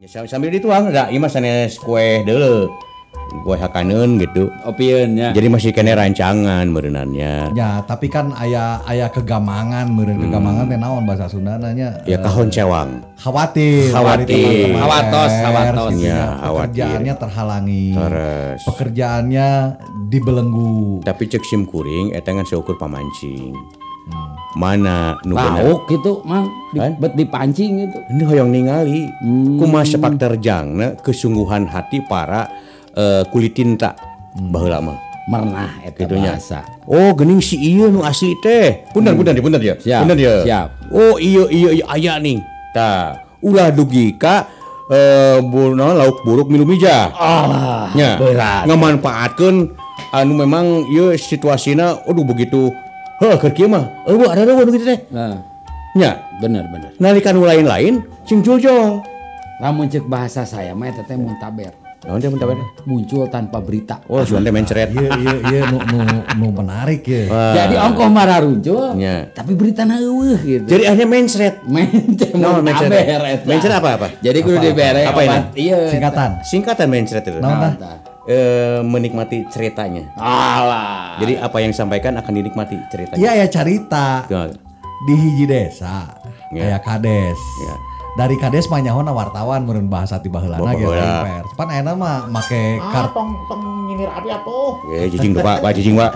Ya, sam- sambil dituang, da, ieu mah sanes kue deuleu. Kue hakaneun gitu. opionnya Jadi masih kene rancangan merenannya. Ya, tapi kan aya aya kegamangan, meureun kegamangan teh naon bahasa Sundana nya? Ya kahon cewang. Khawatir, Khawatir. dari teman-teman Hawatos, pers, hawatos. gitu Ya, ya. khawatir. Pekerjaannya terhalangi. Terus. Pekerjaannya dibelenggu. Tapi cek sim kuring eta ngan seukur pamancing. Mana nu bener? lauk gitu mang di, Kan? bet dipancing gitu Ini hoyong ningali. Kumaha sepak terjangna kesungguhan hati para eh, kulit tinta baheula mah. eta Gitunya. bahasa Oh, gening si ieu nu asli teh. Punten punten dia, punten dia. Siap, Punten dia. siap. Oh, iya iya iya aya nih. Tah, ulah dugi ka eh naon, lauk buruk milu mija. ah Nya, ngamanfaatkeun anu memang ieu situasina aduh begitu keur kieu mah. Eueuh ada ada gitu teh. nah, Nya, bener bener nalika nu lain-lain cing juljol. lamun cek bahasa saya mah eta teh muntaber Naon teh mun tabar? muncul tanpa berita Oh, suan teh mencret. Iya iya iya nu nu nu menarik ya. Wah. jadi ongkoh marah runcul Nya. tapi berita eueuh gitu Jadi akhirnya mencret. mencret? muntaber eta Mencret apa apa? jadi kudu dibere Apa ini? iya Singkatan. Singkatan mencret itu. Naon tah? Eh, menikmati ceritanya. alah Jadi apa yang disampaikan akan dinikmati ceritanya. Iya ya carita Tuh. di hiji desa. Ya. Aya kades. Ya. Dari kades mah nyahona wartawan meureun bahasa ti baheulana ge pers. Pan ayeuna mah make kart tong tong nyinir api atuh Eh, jijing pak, pak jijing pak.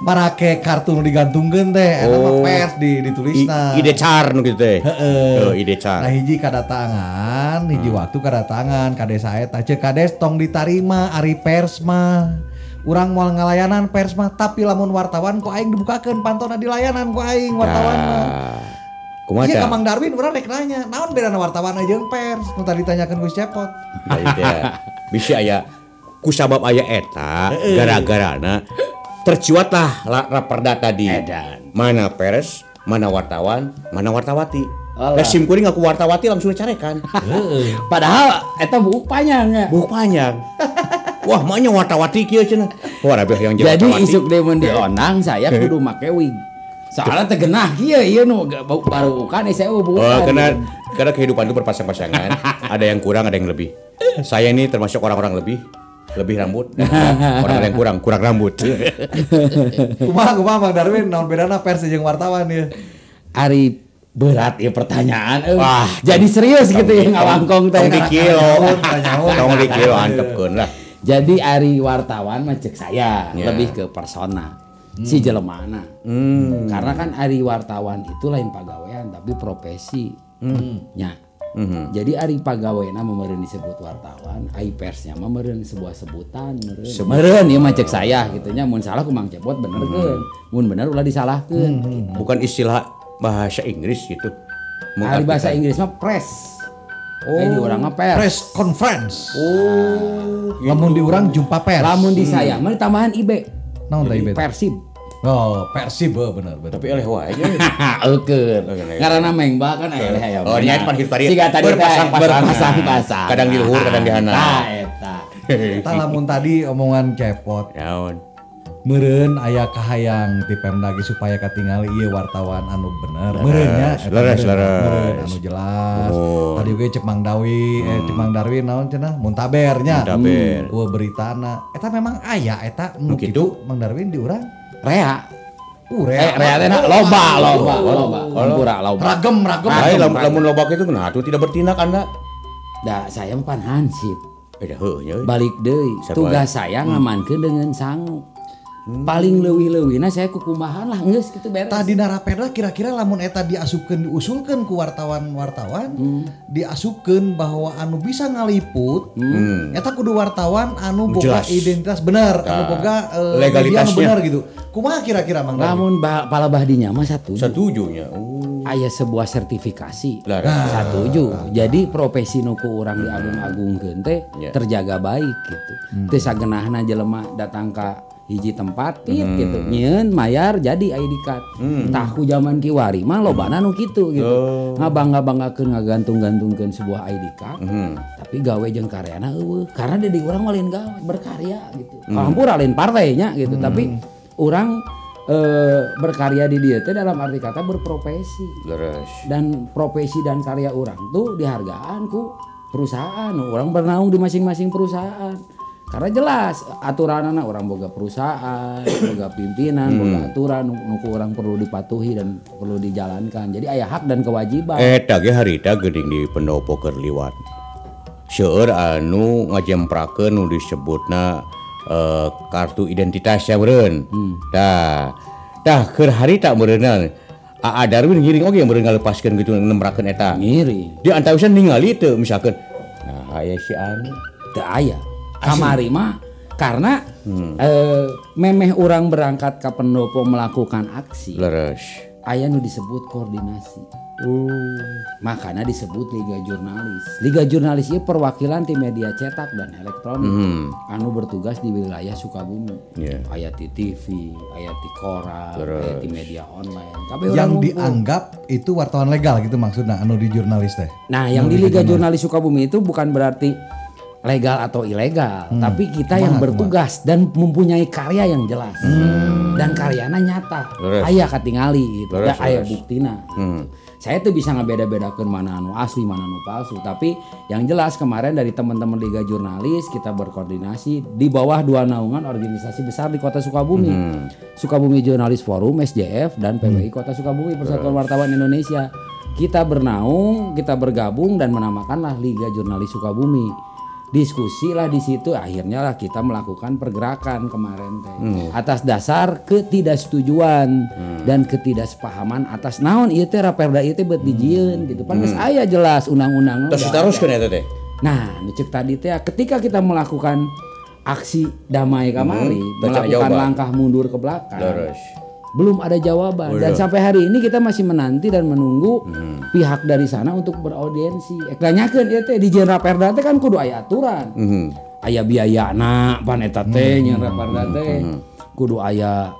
Marake kartu nu digantungkeun teh mah Oh. pers di I- ditulisna. ide car nu gitu teh. Heeh. Oh, ide Nah car. hiji kadatangan, hiji waktu kadatangan kades eta cek kades tong ditarima ari pers mah. Urang moal ngalayanan pers mah tapi lamun wartawan ku aing dibukakeun pantona di layanan ku aing wartawan mah. Ah, Kumaha Iya tah? ka Mang Darwin urang rek nanya, naon bedana wartawan aja jeung pers? Nu tadi ditanyakeun ku Cepot. Jadi teh, Bisa aya kusabab aya eta gara-garana terciwatlah la- raperda tadi. Edan. Mana pers, mana wartawan, mana wartawati. Alah. Lah sim kuring aku wartawati langsung carekan. padahal eta buku panjang ya Buku panjang. Wah, maknya wartawati kieu cenah. Wah, rabeh yang jadi wartawati. isuk demun di onang saya kudu make wig soalnya tegenah kieu ieu nu baru kan saya bukan Oh, karena karena kehidupan itu berpasang-pasangan, ada yang kurang, ada yang lebih. Saya ini termasuk orang-orang lebih, lebih rambut. orang yang kurang, kurang rambut. Kumaha kumaha Mang Darwin naon bedana pers jeung wartawan ya? Ari berat ya pertanyaan eh. Wah, jadi serius gitu ya ngawangkong teh. Dikilo, tong dikilo antepkeun lah. Jadi Ari wartawan mah cek saya Ya. lebih ke persona si jelemana. Hmm. Karena kan Ari wartawan itu lain pagawean tapi profesi. Nya. Mhm. Jadi Ari pagaweana meureun disebut wartawan, ai persnya mah meureun sebuah sebutan. Meureun ieu mah cek saya gitu nya mun salah ku Mang Cepot benerkeun. Mun bener ulah disalahkeun. Bukan istilah bahasa Inggris gitu. Ari bahasa Inggris mah press. Oh, di orang mah pers. Press conference. Oh, Lamun di urang jumpa pers. Lamun di saya mah tambahan IB. Naon tah IB? Persib. Oh, Persib eh, bener bener. tapi eleh wae. Eukeun. Oke, oke. Ngaranna Mengba kan aya aya. Oh, nya pan hitu tadi Siga tadi teh berpasang-pasangan. berpasang-pasang. Kadang di luhur, kadang di handap. Tah eta. Tah lamun tadi omongan cepot, Naon? meureun aya kahayang ti Pemda supaya katingali ieu wartawan anu bener. Meureun nya eta leres, leres. Anu jelas. Oh. Tadi ge cek Mang Dawi, eh cek Mang Darwin naon cenah? Muntaber nya. Muntaber. Eueuh beritana. Eta memang aya eta nu kitu? kitu Mang Darwin di urang. Rea. Uh, Eh, rea. rea teh na loba, loba, loba. Hampura loba. Ragem, ragem. Ai Ragem, lamun lobak itu kenapa tuh tidak bertindak Anda? Da saya mah pan hansip. Beda. Balik. Sarua. Tugas saya ngamankeun dengan sangu. Paling leuwih-leuwihna saya kukumahan lah geus kitu beres. Tah dina rapeda kira-kira lamun eta diasupkeun diusulkeun ku wartawan-wartawan diasupkeun bahwa anu bisa ngaliput eta kudu wartawan anu boga Jelas. identitas bener anu Nah, boga eh, legalitasnya. anu bener gitu kumaha kira-kira Mang? Lamun ba- palabah dinya mah satu. Setuju nya. Oh. Aya sebuah sertifikasi. Lah, Satuju. Jadi profesi nuku orang diagung-agungkeun teh Ya. terjaga baik gitu. Teu sagenahna jelema datang ka hiji tempat tit gitu. Nyeun mayar jadi ID card. Tah ku zaman kiwari mah lobana nu kitu gitu. Ngabangga-banggakeun ngagantung-gantungkeun sebuah ID card. Tapi gawe jeung karyana eueuh. Karena di urang mah lain gawe berkarya gitu. Hampura lain partainya gitu. Tapi orang eh, berkarya di dia teh dalam arti kata berprofesi Leres. dan profesi dan karya orang tuh dihargaan ku perusahaan orang bernaung di masing-masing perusahaan karena jelas aturan anak orang boga perusahaan boga pimpinan boga aturan nu- nuku orang perlu dipatuhi dan perlu dijalankan jadi ayah hak dan kewajiban Eta ge harita geuning di pendopo keur liwat. Seueur anu ngajemprakeun nu disebutna eh, kartu identitas ya meureun. Tah. Tah keur harita meureunna. Aa Darwin ngiring oge meureun ngalepaskeun gitu nembrakeun eta. ngiri Di antawisan ningali teu misalkan. Nah, aya si anu. teu aya kamari mah karena eh, memeh orang berangkat ke pendopo melakukan aksi. Leres. aya nu disebut koordinasi. Makanya disebut liga jurnalis. Liga jurnalis itu perwakilan di media cetak dan elektronik. Anu bertugas di wilayah Sukabumi. Iya. aya di TV aya di koran aya di media online. Kabeh Yang ngumpul. dianggap itu wartawan legal gitu maksudnya anu di jurnalis teh. Nah, yang di Liga Jurnalis Sukabumi itu bukan berarti legal atau ilegal, tapi kita yang bertugas dan mempunyai karya yang jelas. Dan karyanya nyata. Leres. Aya katingali gitu. Leres, Da aya leres. buktina. Saya tuh bisa ngebeda-bedakan mana anu asli, mana anu palsu. Tapi yang jelas kemarin dari teman-teman Liga Jurnalis kita berkoordinasi di bawah dua naungan organisasi besar di Kota Sukabumi. Sukabumi Jurnalis Forum (SJF) dan PWI Kota Sukabumi Persatuan Wartawan Indonesia. Kita bernaung, kita bergabung dan menamakanlah Liga Jurnalis Sukabumi. Diskusi lah di situ akhirnya lah kita melakukan pergerakan kemarin teh atas dasar ketidaksetujuan dan ketidaksepahaman atas naon ieu teh raperda ieu teh beut dijieun gitu. Pan geus aya jelas undang-undang. Terus diteruskeun eta teh. Nah, nu cek tadi teh ketika kita melakukan aksi damai kamari, baca melakukan jawaban. langkah mundur ke belakang, Leres. Belum ada jawaban. Dan sampai hari ini kita masih menanti dan menunggu pihak dari sana untuk beraudiensi. Eh, tanyakeun ieu teh di Jenderal Perda teh kan kudu aya aturan. Mhm. Aya biayana pan eta teh Jenderal Perda teh. Kudu aya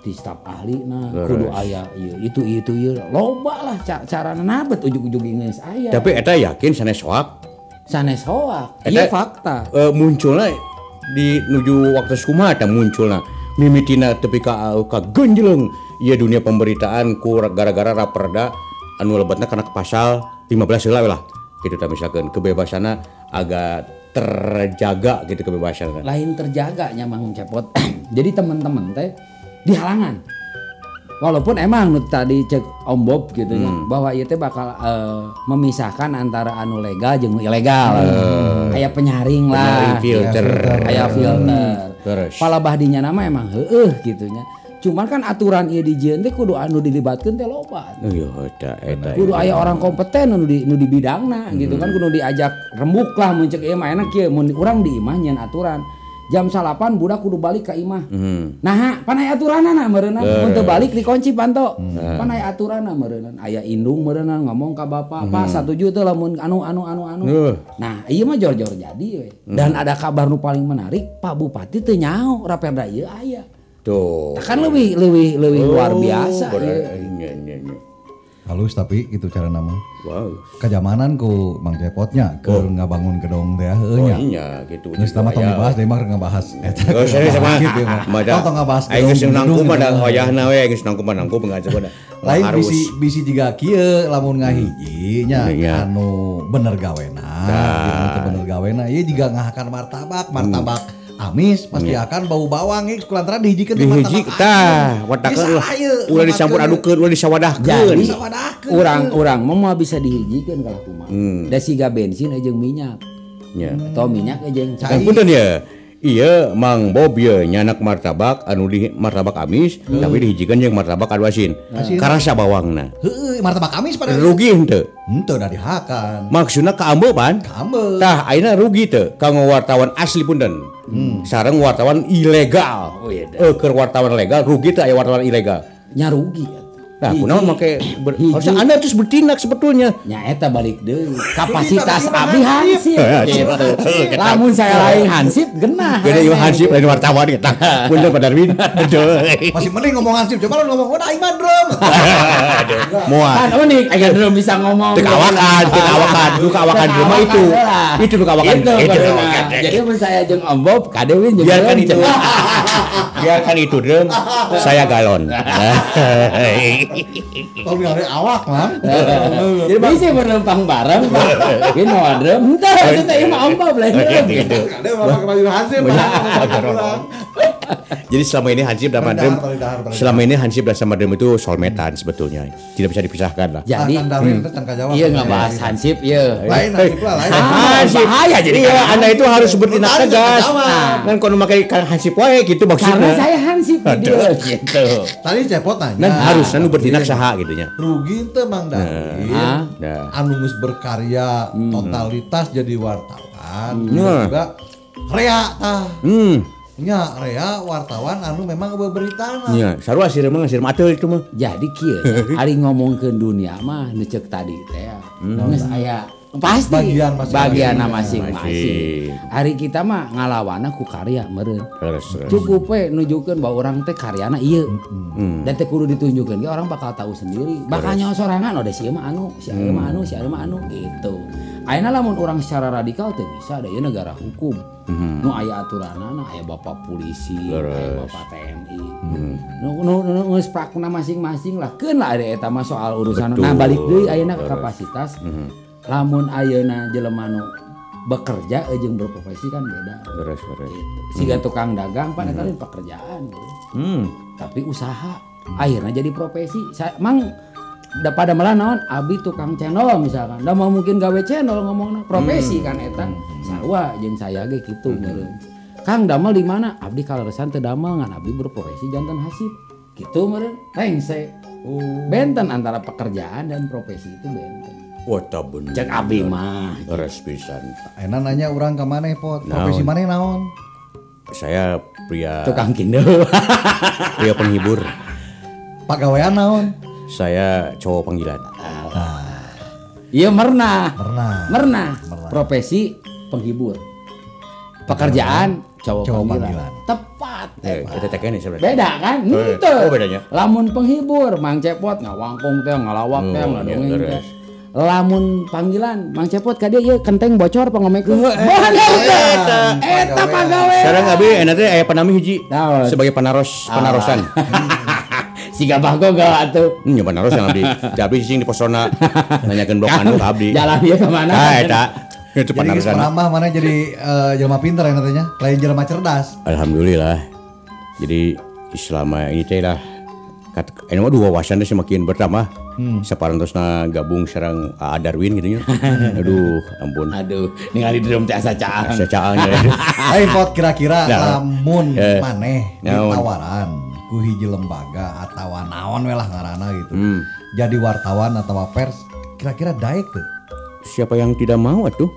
di staf ahli nah kudu aya ieu itu itu ieu loba lah ca carana nabet ujug-ujug geus aya. Tapi eta yakin sanes hoak? Sanes hoak. Iya fakta. eh, munculna di nuju waktu skumata munculna mimitina tepi ka genjeleng. Ieu dunia pemberitaan ku gara-gara raperda anu lebatna karena ke pasal 15 heula lah. Gitu tah misalkan kebebasanna agak terjaga gitu kebebasanna. Lain terjaga nyamang cepot. Jadi teman-teman teh dihalangan walaupun emang nu tadi cek Om Bob gitu ya bahwa itu teh bakal eh, memisahkan antara anu legal jeung ilegal. Kayak penyaring lah. Penyaring filter. kayak filter Terus. palabah dinya nama emang heeh gitunya cuman kan aturan ieu dijieun teh kudu anu dilibatkeun teh loba Iya, eta eta. kudu aya orang kompeten nu di nu di bidangna gitu kan kudu diajak rembuk lah mun ceuk ieu mah enak kieu mun urang di imah nyeun aturan jam salapan budak kudu balik ke imah. Hmm. nah panai aturanna meureunna mun teu balik dikunci panto. Panai aturanna meureunna aya indung meureunna ngomong ka bapak pak satuju teh lamun anu anu anu anu. Euh. nah ieu mah jor-jor jadi we. Dan ada kabar nu paling menarik Pak Bupati teu nyaho raperda. Ieu aya. Tuh. kan lebih lebih lebih luar biasa Oh, Halus tapi gitu cara nama. Wow. Kejamanan ku Mang Cepotnya ke ngabangun gedong teh heuh Oh iya gitu. Geus nama tong dibahas deui mah ngebahas eta. Oh, serius sama. Gitu, mah. Oh, tong ngebahas Aing geus nangkum pada gitu. wayahna we geus nangkum nangkum ngajak pada. lain bisi bisi juga kieu lamun ngahiji nya Iya. anu bener gawena gitu teu bener gawena ieu juga ngahakan martabak martabak amis pasti akan bau bawang geus kulantaran dihijikeun teh Dihiji martabak tah, amis. wadakeun Bisa lah. ieu, Ulah dicampur adukeun, ulah disawadahkeun. Jadi wadahkeun. orang-orang mau mau bisa dihijikeun kalau kumaha. Da siga bensin aja minyak. Ya. Atau minyak aja yang Dan punten ya. Iya, Mang Bob ya nyanak martabak anu di martabak amis, tapi dihijikan jeung martabak anu asin. Karasa bawangna. Heueuh, martabak amis pada Rugi henteu. henteu da dihakan Maksudna kaambeul pan? kambe Tah, ayeuna rugi teu kanggo wartawan asli punten. Sareng wartawan ilegal. Oh iya, Eh, keur wartawan legal rugi teu aya wartawan ilegal. nyarugi. Nah, kunaon make ber, harusnya Anda terus bertindak sebetulnya. nya eta balik deui kapasitas abi hansip gitu. Lamun saya lain hansip genah. Beda ieu hansip lain wartawan kita. Punten Pak Darwin. Aduh. Masih mending ngomong hansip, coba lu ngomong, "Wah, aing mah drum." Moal. Kan unik, aya belum bisa ngomong. Teu kawakan, teu kawakan, lu kawakan rumah itu. Itu lu kawakan. Itu, Itu kawakan. Jadi mun saya jeung Om Bob, kadewin jeung Biarkan itu. Biarkan itu drum. Saya galon. Kalau ngare awak lah. Jadi bisa berlempang bareng. Ini mau drum, entah kita ieu mah Om Bob lain drum. Gitu. Ada malah kemajuan hansip. Jadi selama ini Hansip dan paling selama ini Hansip dan sama Madem itu soulmatean sebetulnya. Tidak bisa dipisahkan lah. Jadi jawab. iya nggak bahas hansip, iya. Lain hansip lah, lain. Ah, bahaya jadi iya. Anda itu harus bertindak tegas. Nah, kan kalau memakai Hansip wae gitu Karena maksudnya. saya hansip di dia gitu. Tadi cepot nanya. Kan harus anu bertindak saha gitu nya. Rugi teu Mang Darwin. Ah. Nah. Anu geus berkarya totalitas jadi wartawan. Nah. Juga rea tah. Hmm. Nya rea wartawan anu memang beberitana. Iya, sarua sih mah ngasir mata itu mah. Jadi kieu ari ngomong ke dunia mah nu ceuk tadi teh ya. Geus aya pasti Bagian masing-masing. Masing. masing-masing. Hari kita mah ngalawana ku karya meureun. Terus. Cukup we nunjukkeun bahwa orang teh karyana ieu. Hmm. Dan teh kudu ditunjukkeun ge orang bakal tahu sendiri. Bakal nyawa sorangan oh si ieu mah anu, si ieu mah anu, si ieu mah anu gitu. Ayeuna lamun orang secara radikal teh bisa ada ieu negara hukum. Nu aya aturanana, aya bapak polisi, aya Terus. bapak TNI. Nu nu nu geus prakna masing-masing lah. Keun lah ada eta mah soal urusan. Nah, balik deui ayeuna ke kapasitas. Lamun ayeuna jelema nu bekerja jeung berprofesi kan beda. Terus terus. Gitu. Siga tukang dagang pada kali pekerjaan gitu. Hmm. Tapi usaha akhirnya jadi profesi. Saya mang da pada malah naon abi tukang channel misalkan. Da mau mungkin gawe channel ngomongna profesi kan eta. Sarua jeung saya ge kitu meureun. Kang damel di mana? Abdi kaleresan teu damel ngan abdi berprofesi jantan hasib. Gitu meureun. Hengse. Benten antara pekerjaan dan profesi itu benten. Wah, tak bener. Cek abi mah. Terus pisan. Enak nanya orang ke mana pot? Profesi mana naon? Saya pria Tukang kindo. pria penghibur. Pagawean naon? Saya cowok panggilan. Iya pernah. Pernah. Merna, profesi penghibur. Pekerjaan cowok, Cowok panggilan. panggilan. Tepat. Eh, kita tekan nih sebenarnya. Beda kan? Oh, Itu. oh, bedanya. Lamun penghibur, Mang Cepot ngawangkung teh, ngalawak teh, Oh, ngadongeng iya, teh. Lamun panggilan, Mang Cepot ka dia ieu kenteng bocor pangomekeun. Bahan eta. Eta pagawe. Sekarang abi enak teh aya panami hiji sebagai panaros panarosan. Siga bago gak atuh. Hmm, ya panaros yang abdi. Di abdi sing di posona nanyakeun blok anu ka abdi. Jalan dia ke mana? Ah, eta. Itu Jadi geus panarosan. penambah mana jadi eh, jelema pinter ya nantinya, lain jelema cerdas. Alhamdulillah. Jadi selama ini teh lah kat ini mah dua wawasan semakin bertambah. Hmm. Saparantosna gabung sareng A Darwin gitu nya. Aduh, ampun. Aduh, ningali drum teh asa caang. Saya caang ya. Lain pot kira-kira Nah. lamun Eh. maneh ditawaran ku hiji lembaga atau naon we lah ngaranna gitu. Hmm. Jadi wartawan atau pers, kira-kira daek tuh. Siapa yang tidak mau atuh?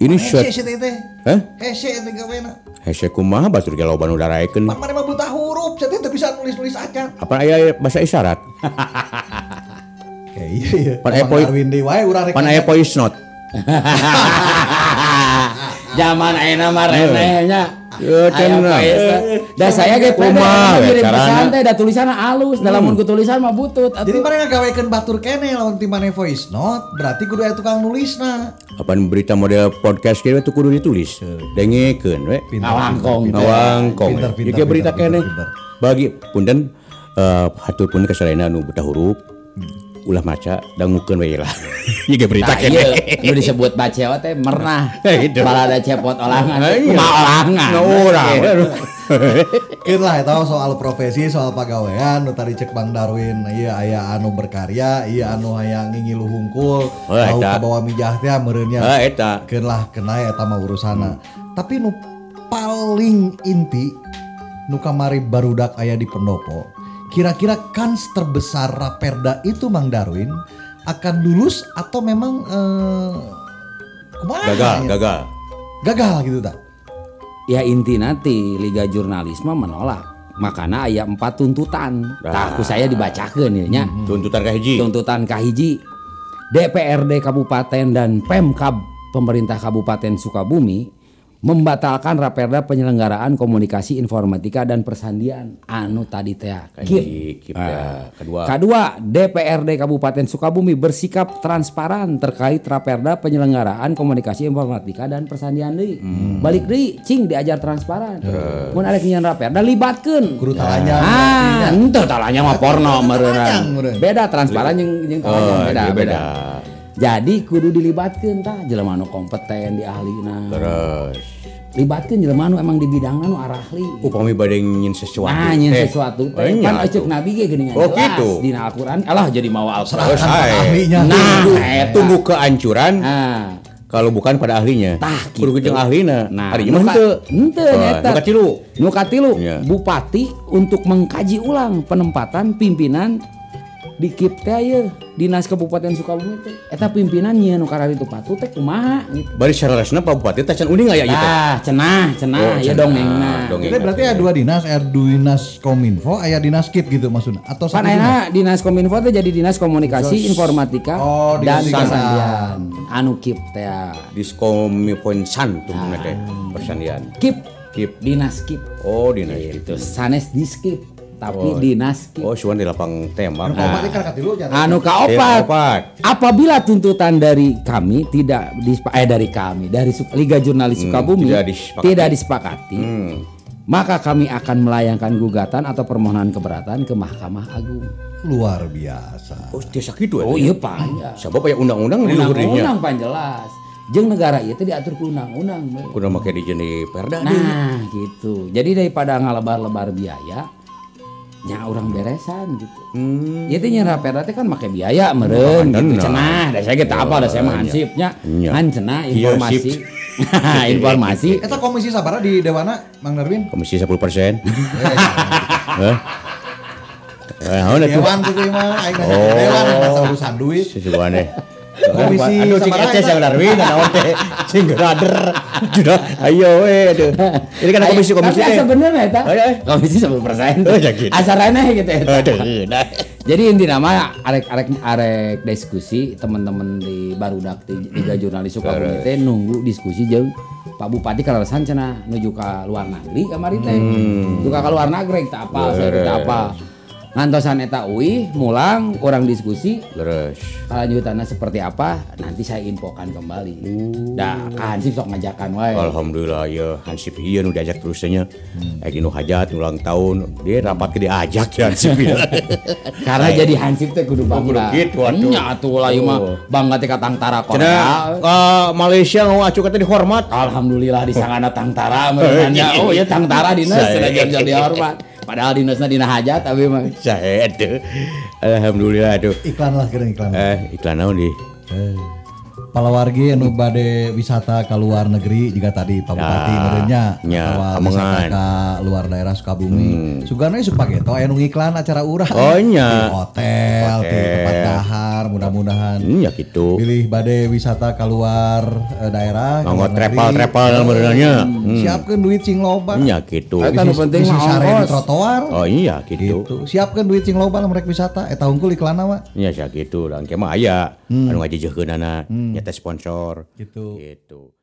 Ini teh. Hah? Hese teh gawena. Hese kumaha batur ge loba nu daraekeun. Pan mah buta huruf, teh teh bisa nulis-nulis aja. Apa aya bahasa isyarat? Kayak iya iya. Pan aya Mang poi- Darwin deui wae urang rek. Pan aya note. Zaman ayeuna mah renehnya. Ya, Aya cenah. paesa. Da saya ge Kumaha we carana? pesan teh da tulisanna alus, da lamun ku tulisan mah butut Jadi atuh. mana ngagawekeun batur kene lawan ti maneh voice note, berarti kudu aya tukang nulisna. Apa berita model podcast kieu tuh kudu ditulis. Dengekeun we. Pinter, Pinter, pinter, berita kene. Bagi punten eh hatur pun kesalena nu buta huruf. Ulah maca dangukeun we lah. Ieu berita Nah, kene. nu disebut baceo teh mernah. Itu. Balada cepot olangan. Ah, iya. Kumaha olangan. Nah, urang. Keun lah eta soal profesi, soal pagawean nu tadi cek Bang Darwin, iya aya anu berkarya, iya anu hayang ngingilu hungkul, Oh, tahu ka bawah mijah teh meureunnya. Ah eta. Lah kena eta mah urusana. Tapi nu paling inti nu kamari barudak aya di pendopo. Kira-kira kans terbesar Raperda itu Mang Darwin akan lulus atau memang eh, Gagal, ya? gagal. Gagal gitu tak? Ya inti nanti Liga Jurnalisme menolak. Makana aya empat tuntutan. Tah ku saya dibacakeun ya nya. Tuntutan ka hiji. Tuntutan kahiji DPRD Kabupaten dan Pemkab pemerintah Kabupaten Sukabumi membatalkan raperda penyelenggaraan komunikasi informatika dan persandian anu tadi teh KIP. kip ya kedua Kedua, DPRD Kabupaten Sukabumi bersikap transparan terkait raperda penyelenggaraan komunikasi informatika dan persandian deui. Balik deui, cing diajar transparan. Mun arek nyian raperda libatkeun. Guru talanya. Ah, ente talanya mah porno meureun. Beda transparan jeung jeung oh talanya beda, dia beda. beda Jadi kudu dilibatkeun tah jelema nu kompeten di ahlina. terus Libatkeun jelema nu emang di bidangna nu arahli. upami bade nyin sesuatu Nah, nyin Eh, sesuatu eh, teh nya kan atuh. eceuk nabi ge geuningan Oh, gitu. dina Al-Qur'an. Alah jadi ae. ahlinya. Nah, tunggu kehancuran Nah, kalau bukan pada ahlinya Tah, kudu gitu. jeung ahlina Nah, harinya mah henteu henteu nyata. nu katilu. Nu katilu, Iya. bupati untuk mengkaji ulang penempatan pimpinan di KIP teh aya Dinas Kabupaten Sukabumi teh. Eta pimpinan nyieun nu karari itu patu teh kumaha gitu. bari sarasna Pak Bupati teh can uning aya gitu Ah, cenah, cenah, Oh, ya dongengna. dongeng. Jadi berarti ada dua dinas, ada dinas kominfo, aya dinas kip gitu maksudnya. Atau satu dinas? Dinas Kominfo teh jadi Dinas Komunikasi Informatika Oh, dan Persandian. Anu KIP teh. diskomiponsan tuh teh persandian KIP, Kip. Dinas KIP. oh dinas gitu Itu sanes di skip, tapi Dinas KIP. oh suan di lapang tembak kaopat katilu nya. Anu kaopat. opat. Apabila tuntutan dari kami tidak dispa- eh dari kami dari Liga Jurnalis Sukabumi tidak disepakati. tidak disepakati, Hmm. maka kami akan melayangkan gugatan atau permohonan keberatan ke Mahkamah Agung. Luar biasa. oh tiasa gitu Oh ya iya Pak. sabab aya undang-undang di Undang-undang pan jelas. Jeung negara itu diatur ku undang-undang. Kudu make di jeuni perda. Nah, gitu. Jadi daripada ngalebar-lebar biaya, nya orang beresan gitu. Hmm. Ya teh nyerah perda teh kan make biaya meureun gitu cenah. Da saya kita apa da saya mah hansipnya. Nya. Han cenah Iya, informasi. informasi. Eta komisi sabara di Dewana, Mang Darwin? komisi 10 persen Hah? Eh? Dewan tuh mah, aing nanya Oh. Dewan masa urusan duit. Sesuatu aneh. Komisi aduh cing eces eta? yang Darwin naon teh cing grader. Sudah ayo we aduh. Ini kan komisi komisi Tapi teh. sebenarnya eta Oh, iya. komisi 10%. Oh, ya gitu. Asarannya gitu eta. Aduh, nah. Jadi inti nama arek arek arek diskusi teman-teman di barudak di Liga Jurnalis Sukabumi teh nunggu diskusi jeung Pak Bupati kalarasan cenah nuju ka luar negeri kamari teh. Nuju ka luar negeri tak apa, saya tak apa. Ngantosan eta uih mulang orang diskusi Leres. kelanjutannya seperti apa nanti saya infokan kembali. Dah kan sih sok ngajakan wae. Alhamdulillah ya Hansip ieu nu diajak terusnya. Egi nu hajat ulang tahun dia rapat ke diajak ya Hansip ieu. Karena jadi hansip teh kudu bangga. kudu gitu, atuh. Nya atuh lah ieu mah Oh. bangga teh ka tangtara Korea. ke Malaysia mau acu kata dihormat. Alhamdulillah di sangana tangtara merenannya. Oh ya tangtara dinas jadi dihormat. Padahal dinasna dina hajat tapi mah. Saya aduh. Alhamdulillah aduh. Iklan lah kira iklan. Eh iklan naon di? Eh. Palawargi anu bade wisata ke luar negeri juga tadi Pak Bupati Ya, merenya nya, wisata ke luar daerah Sukabumi. Sugana isu pageto aya nu ngiklan acara urang. Oh, nya. Di hotel, di Hotel. tempat dahar, mudah-mudahan Hmm, ya gitu. pilih bade wisata keluar eh, daerah ke Nganggo luar negeri. trepal-trepal benernya. Hmm. Siapkeun duit cing loba. Ya gitu. Eta nu penting sare di trotoar. Oh iya gitu. Gitu. Siapkeun duit cing loba lamun rek wisata eta unggul iklan mah. Ya sia gitu. Dan kemah aya anu ngajejeukeunana nyata sponsor. Gitu. Gitu.